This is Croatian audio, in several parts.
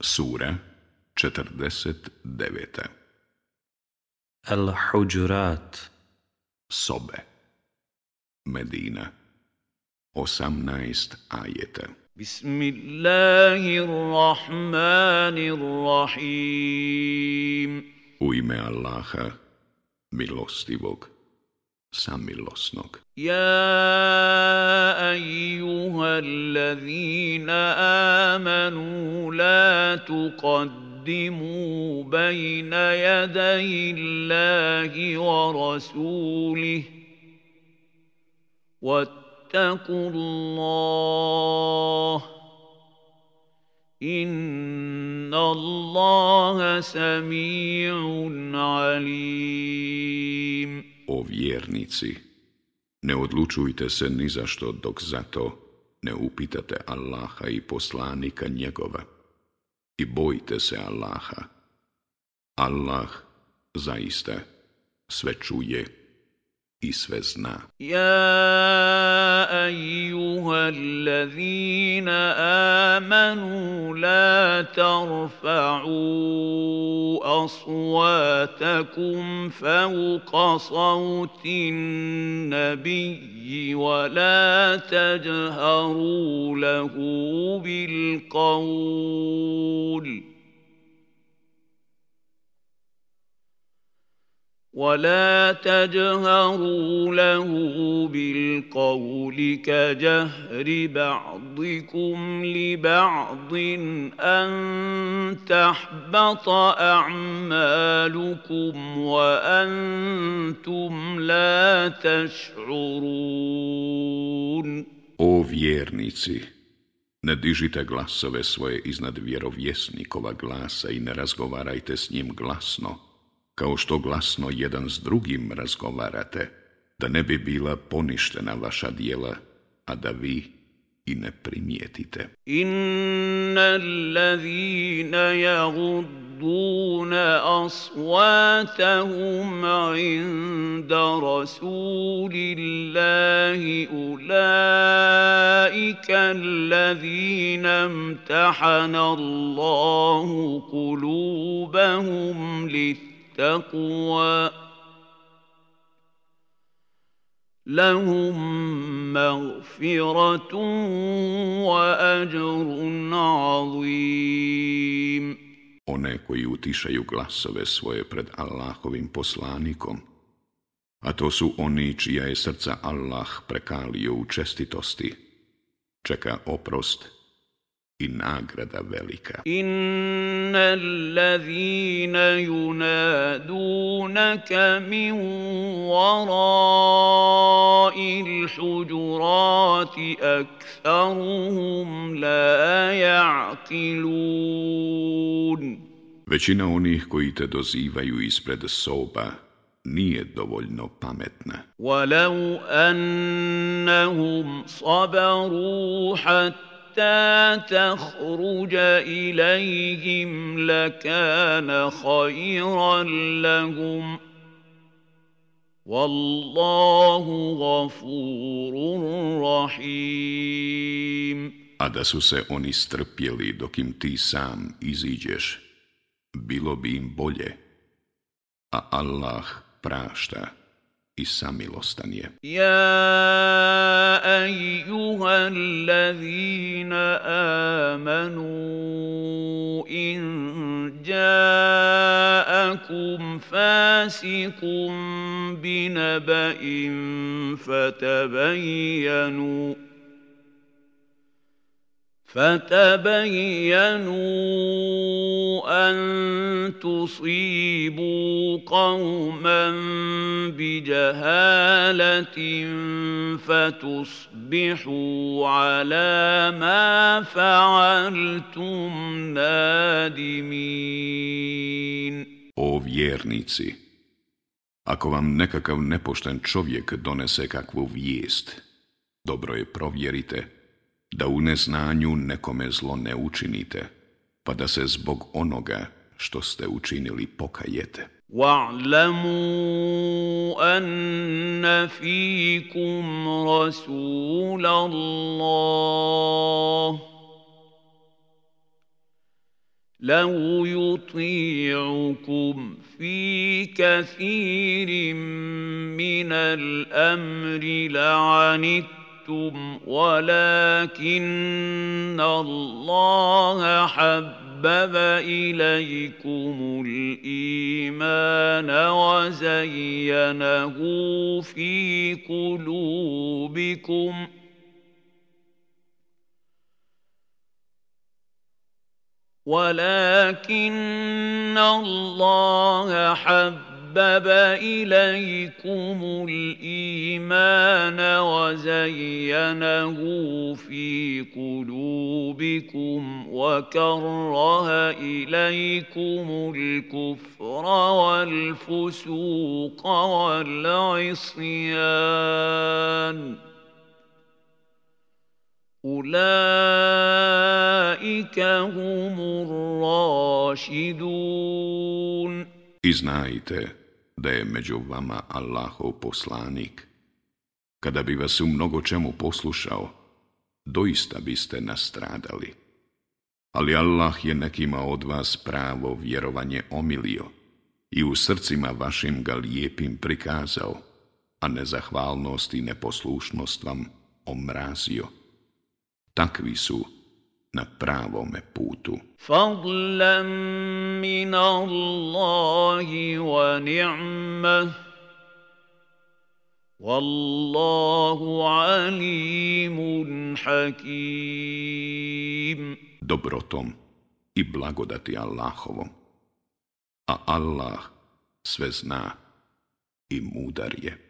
Sura 49. Al-Huđurat Sobe. Medina. 18 ajeta Bismillahirrahmanirrahim. U ime Allaha, milostivog, samilosnog. يا أيها الذين آمنوا لا تقدموا بين يدي الله ورسوله واتقوا الله إن الله سميع عليم O vjernici, ne odlučujte se ni za što dok zato ne upitate Allaha i poslanika njegova. I bojte se Allaha. Allah zaista sve čuje i sve zna. يا ايها الذين امنوا لا ترفعوا اصواتكم فوق صوت النبي ولا تجهروا له بالقول ولا تجهروا له بالقول كجهر بعضكم لبعض ان تحبط اعمالكم وأنتم لا تشعرون O vjernici, ne dižite glasove svoje iznad vjerovjesnikova glasa i ne razgovarajte s njim glasno, kao što glasno jedan s drugim razgovarate, da ne bi bila poništena vaša dijela, a da vi i ne primijetite. Inna allazina yagudduna asvatahum inda rasulillahi ulaika allazina mtahana Allahu kulubahum li للتقوى لهم مغفرة وأجر عظيم One koji utišaju glasove svoje pred Allahovim poslanikom, a to su oni čija je srca Allah prekalio u čestitosti, čeka oprost i nagrada velika. إن الذين ينادونك من وراء الحجرات أكثرهم لا يعقلون Većina onih koji te dozivaju ispred soba nije dovoljno pametna. ولو أنهم صبروا حتى تخرج إليهم لكان خيرا لهم والله غفور رحيم A da su se oni strpjeli dok im ti sam iziđeš, bilo bi im bolje. A Allah prašta i samilostan je. يا أيها الذين آمنوا إن جاءكم فاسق بنبأ فتبينوا فتبينوا ان تصيبوا قوما بجهاله فتصبحوا على ما فعلتم نادمين O vjernici, ako vam nekakav nepošten čovjek donese kakvu vijest, dobro je provjerite da u neznanju nekome zlo ne učinite, pa da se zbog onoga što ste učinili pokajete. واعلموا ان فيكم رسول الله لو يطيعكم في كثير من الامر لعنتم ولكن الله حبب اليكم الايمان وزينه في قلوبكم ولكن الله حبب إليكم الإيمان وزينه في قلوبكم وكره إليكم الكفر والفسوق والعصيان أولئك هم الراشدون I znajte da je među vama Allahov poslanik. Kada bi vas u mnogo čemu poslušao, doista biste nastradali. Ali Allah je nekima od vas pravo vjerovanje omilio i u srcima vašim ga lijepim prikazao, a nezahvalnost i neposlušnost vam omrazio takvi su na pravome putu. Fadlan min Allahi wa ni'mah Wallahu alimun hakim. Dobrotom i blagodati Allahovom, a Allah sve zna i mudar je.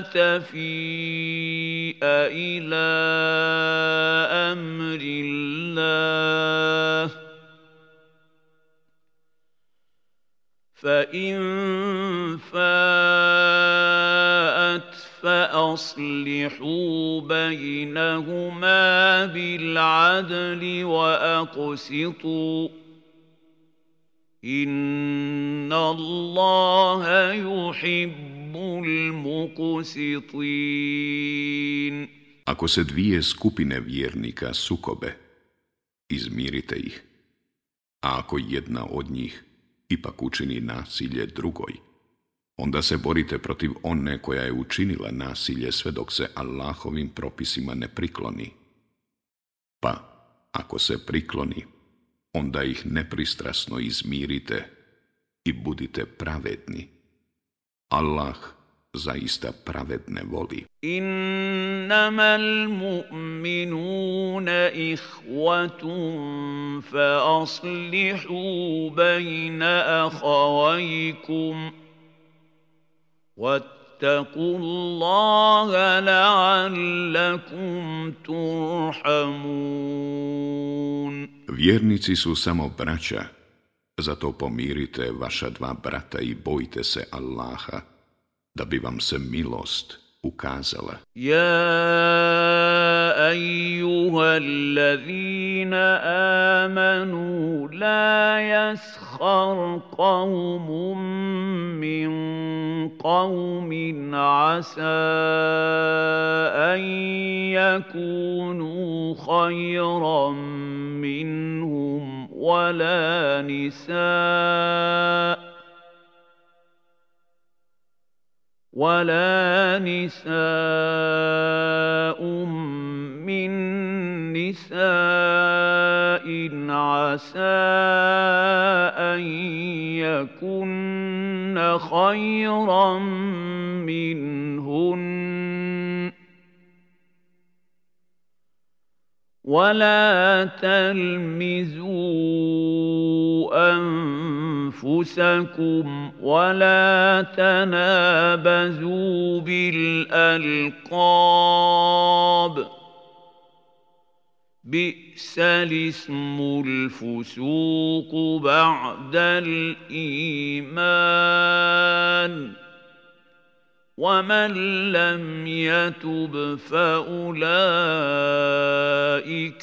تفيء إلى أمر الله. فإن فاءت فأصلحوا بينهما بالعدل وأقسطوا. إن الله يحب Ako se dvije skupine vjernika sukobe, izmirite ih. A ako jedna od njih ipak učini nasilje drugoj, onda se borite protiv one koja je učinila nasilje sve dok se Allahovim propisima ne prikloni. Pa, ako se prikloni, onda ih nepristrasno izmirite i budite pravedni. Allah zaista pravedne voli. Innama al-mu'minuna ihvatun fa aslihu bajna ahavajkum واتقوا الله لعلكم ترحمون Vjernici su samo braća zato pomirite vaša dva brata i bojte se Allaha, da bi vam se milost ukazala. Ja أيها الذين آمنوا لا يسخر قوم من قوم عسى أن يكونوا خيرا ولا نساء ولا نساء من نساء عسى أن يكن خيرا منهن ولا تلمزوا أنفسكم ولا تنابزوا بالألقاب بئس الاسم الفسوق بعد الايمان ومن لم يتب فاولئك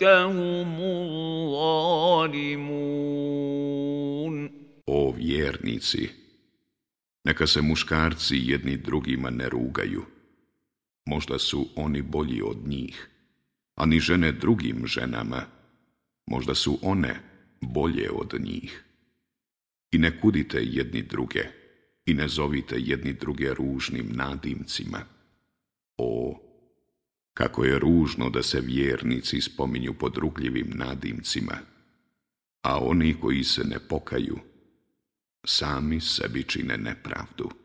هم الظالمون O vjernici, neka se muškarci jedni drugima ne rugaju. Možda su oni bolji od njih, a ni žene drugim ženama. Možda su one bolje od njih. I ne kudite jedni druge i ne zovite jedni druge ružnim nadimcima. O, kako je ružno da se vjernici spominju pod rugljivim nadimcima, a oni koji se ne pokaju, sami sebi čine nepravdu.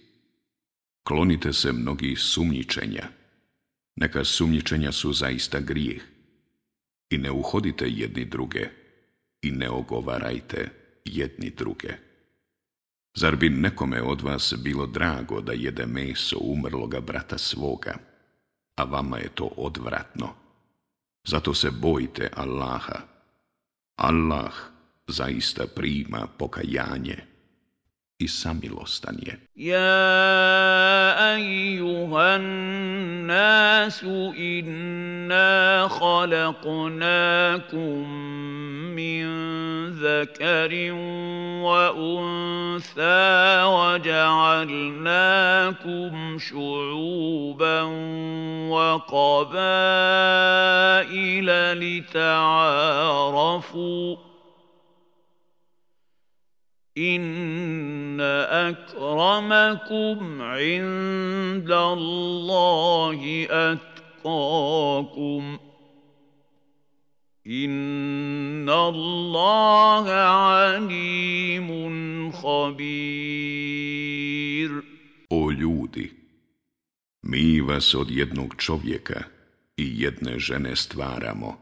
klonite se mnogih sumnjičenja. Neka sumnjičenja su zaista grijeh. I ne uhodite jedni druge i ne ogovarajte jedni druge. Zar bi nekome od vas bilo drago da jede meso umrloga brata svoga, a vama je to odvratno? Zato se bojite Allaha. Allah zaista prima pokajanje i samilostan je. يا ايها الناس انا خلقناكم من ذكر وانثى وجعلناكم شعوبا وقبائل لتعارفوا ان اكرمكم عند الله اتقاكم ان الله عليم خبير O ljudi, mi vas od jednog čovjeka i jedne žene stvaramo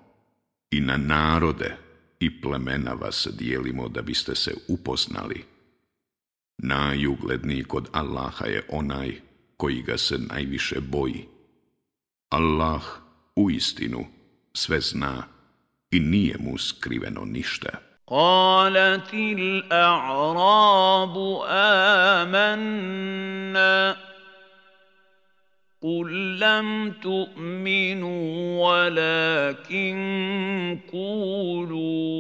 i na narode i plemena vas dijelimo da biste se upoznali. Najugledniji kod Allaha je onaj koji ga se najviše boji. Allah u istinu sve zna i nije mu skriveno ništa. قالت الاعراب امنا قل لم تؤمنوا ولكن قولوا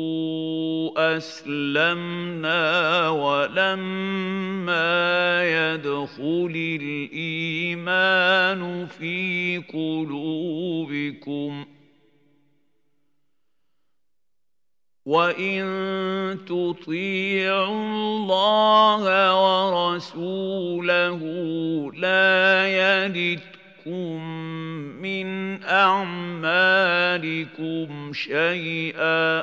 اسلمنا ولما يدخل الايمان في قلوبكم وان تطيعوا الله ورسوله لا يلدكم من اعمالكم شيئا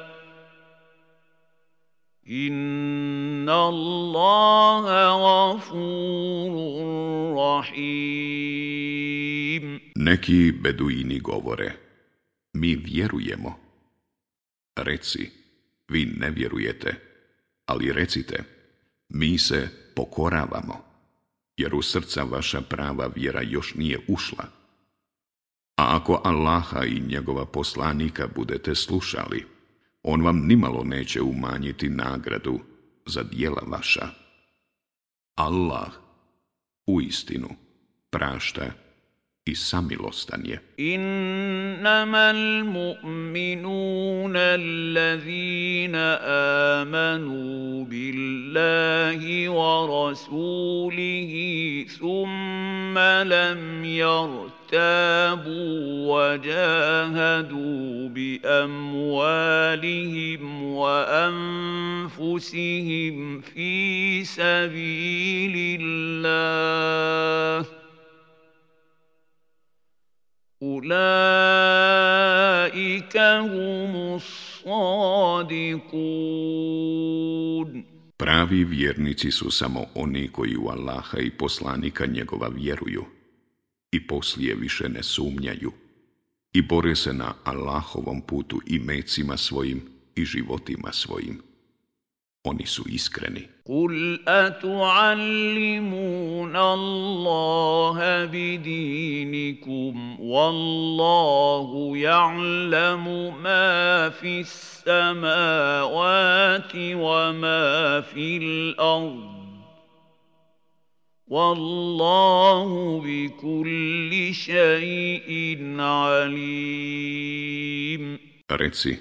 ان الله غفور رحيم Neki beduini govore, mi vjerujemo. Reci, vi ne vjerujete, ali recite, mi se pokoravamo, jer u srca vaša prava vjera još nije ušla. A ako Allaha i njegova poslanika budete slušali, on vam nimalo neće umanjiti nagradu za dijela vaša. Allah u istinu prašta i samilostan je. إنما المؤمنون الذين آمنوا بالله ورسوله ثم لم يرتابوا وجاهدوا بأموالهم وأنفسهم في سبيل الله Ulaika. Pravi vjernici su samo oni koji u Allaha i poslanika njegova vjeruju i poslije više ne sumnjaju i bore se na Allahovom putu i mecima svojim i životima svojim. Oni su iskreni. قل أتعلمون الله بدينكم والله يعلم ما في السماوات وما في الأرض والله بكل شيء عليم Reci,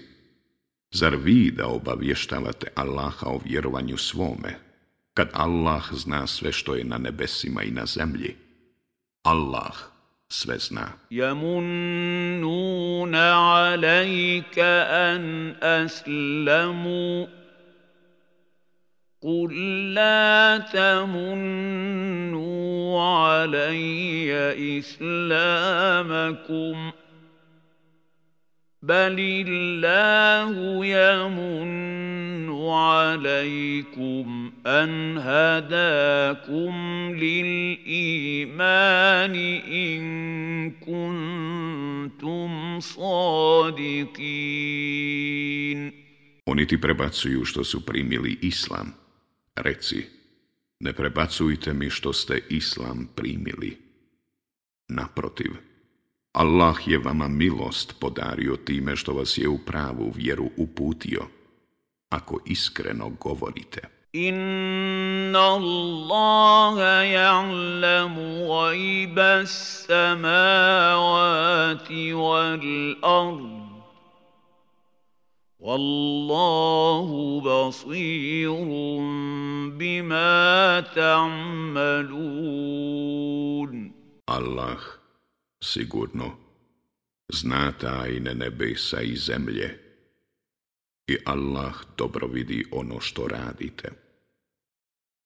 Zar vi da obavještavate Allaha o vjerovanju svome, kad Allah zna sve što je na nebesima i na zemlji? Allah sve zna. يمنون عليك أن أسلموا قل لا تمنوا علي إسلامكم بل الله يمن عليكم أن هداكم للإيمان إن كنتم صادقين Oni ti prebacuju što su primili islam. Reci, ne prebacujte mi što ste islam primili. Naprotiv, Allah je vama milost podario time što vas je u pravu vjeru uputio, ako iskreno govorite. Inna Allaha ja'lamu gajba samavati wal ard. Wallahu basirun bima ta'malun. Allah sigurno zna tajne nebesa i zemlje i Allah dobro vidi ono što radite.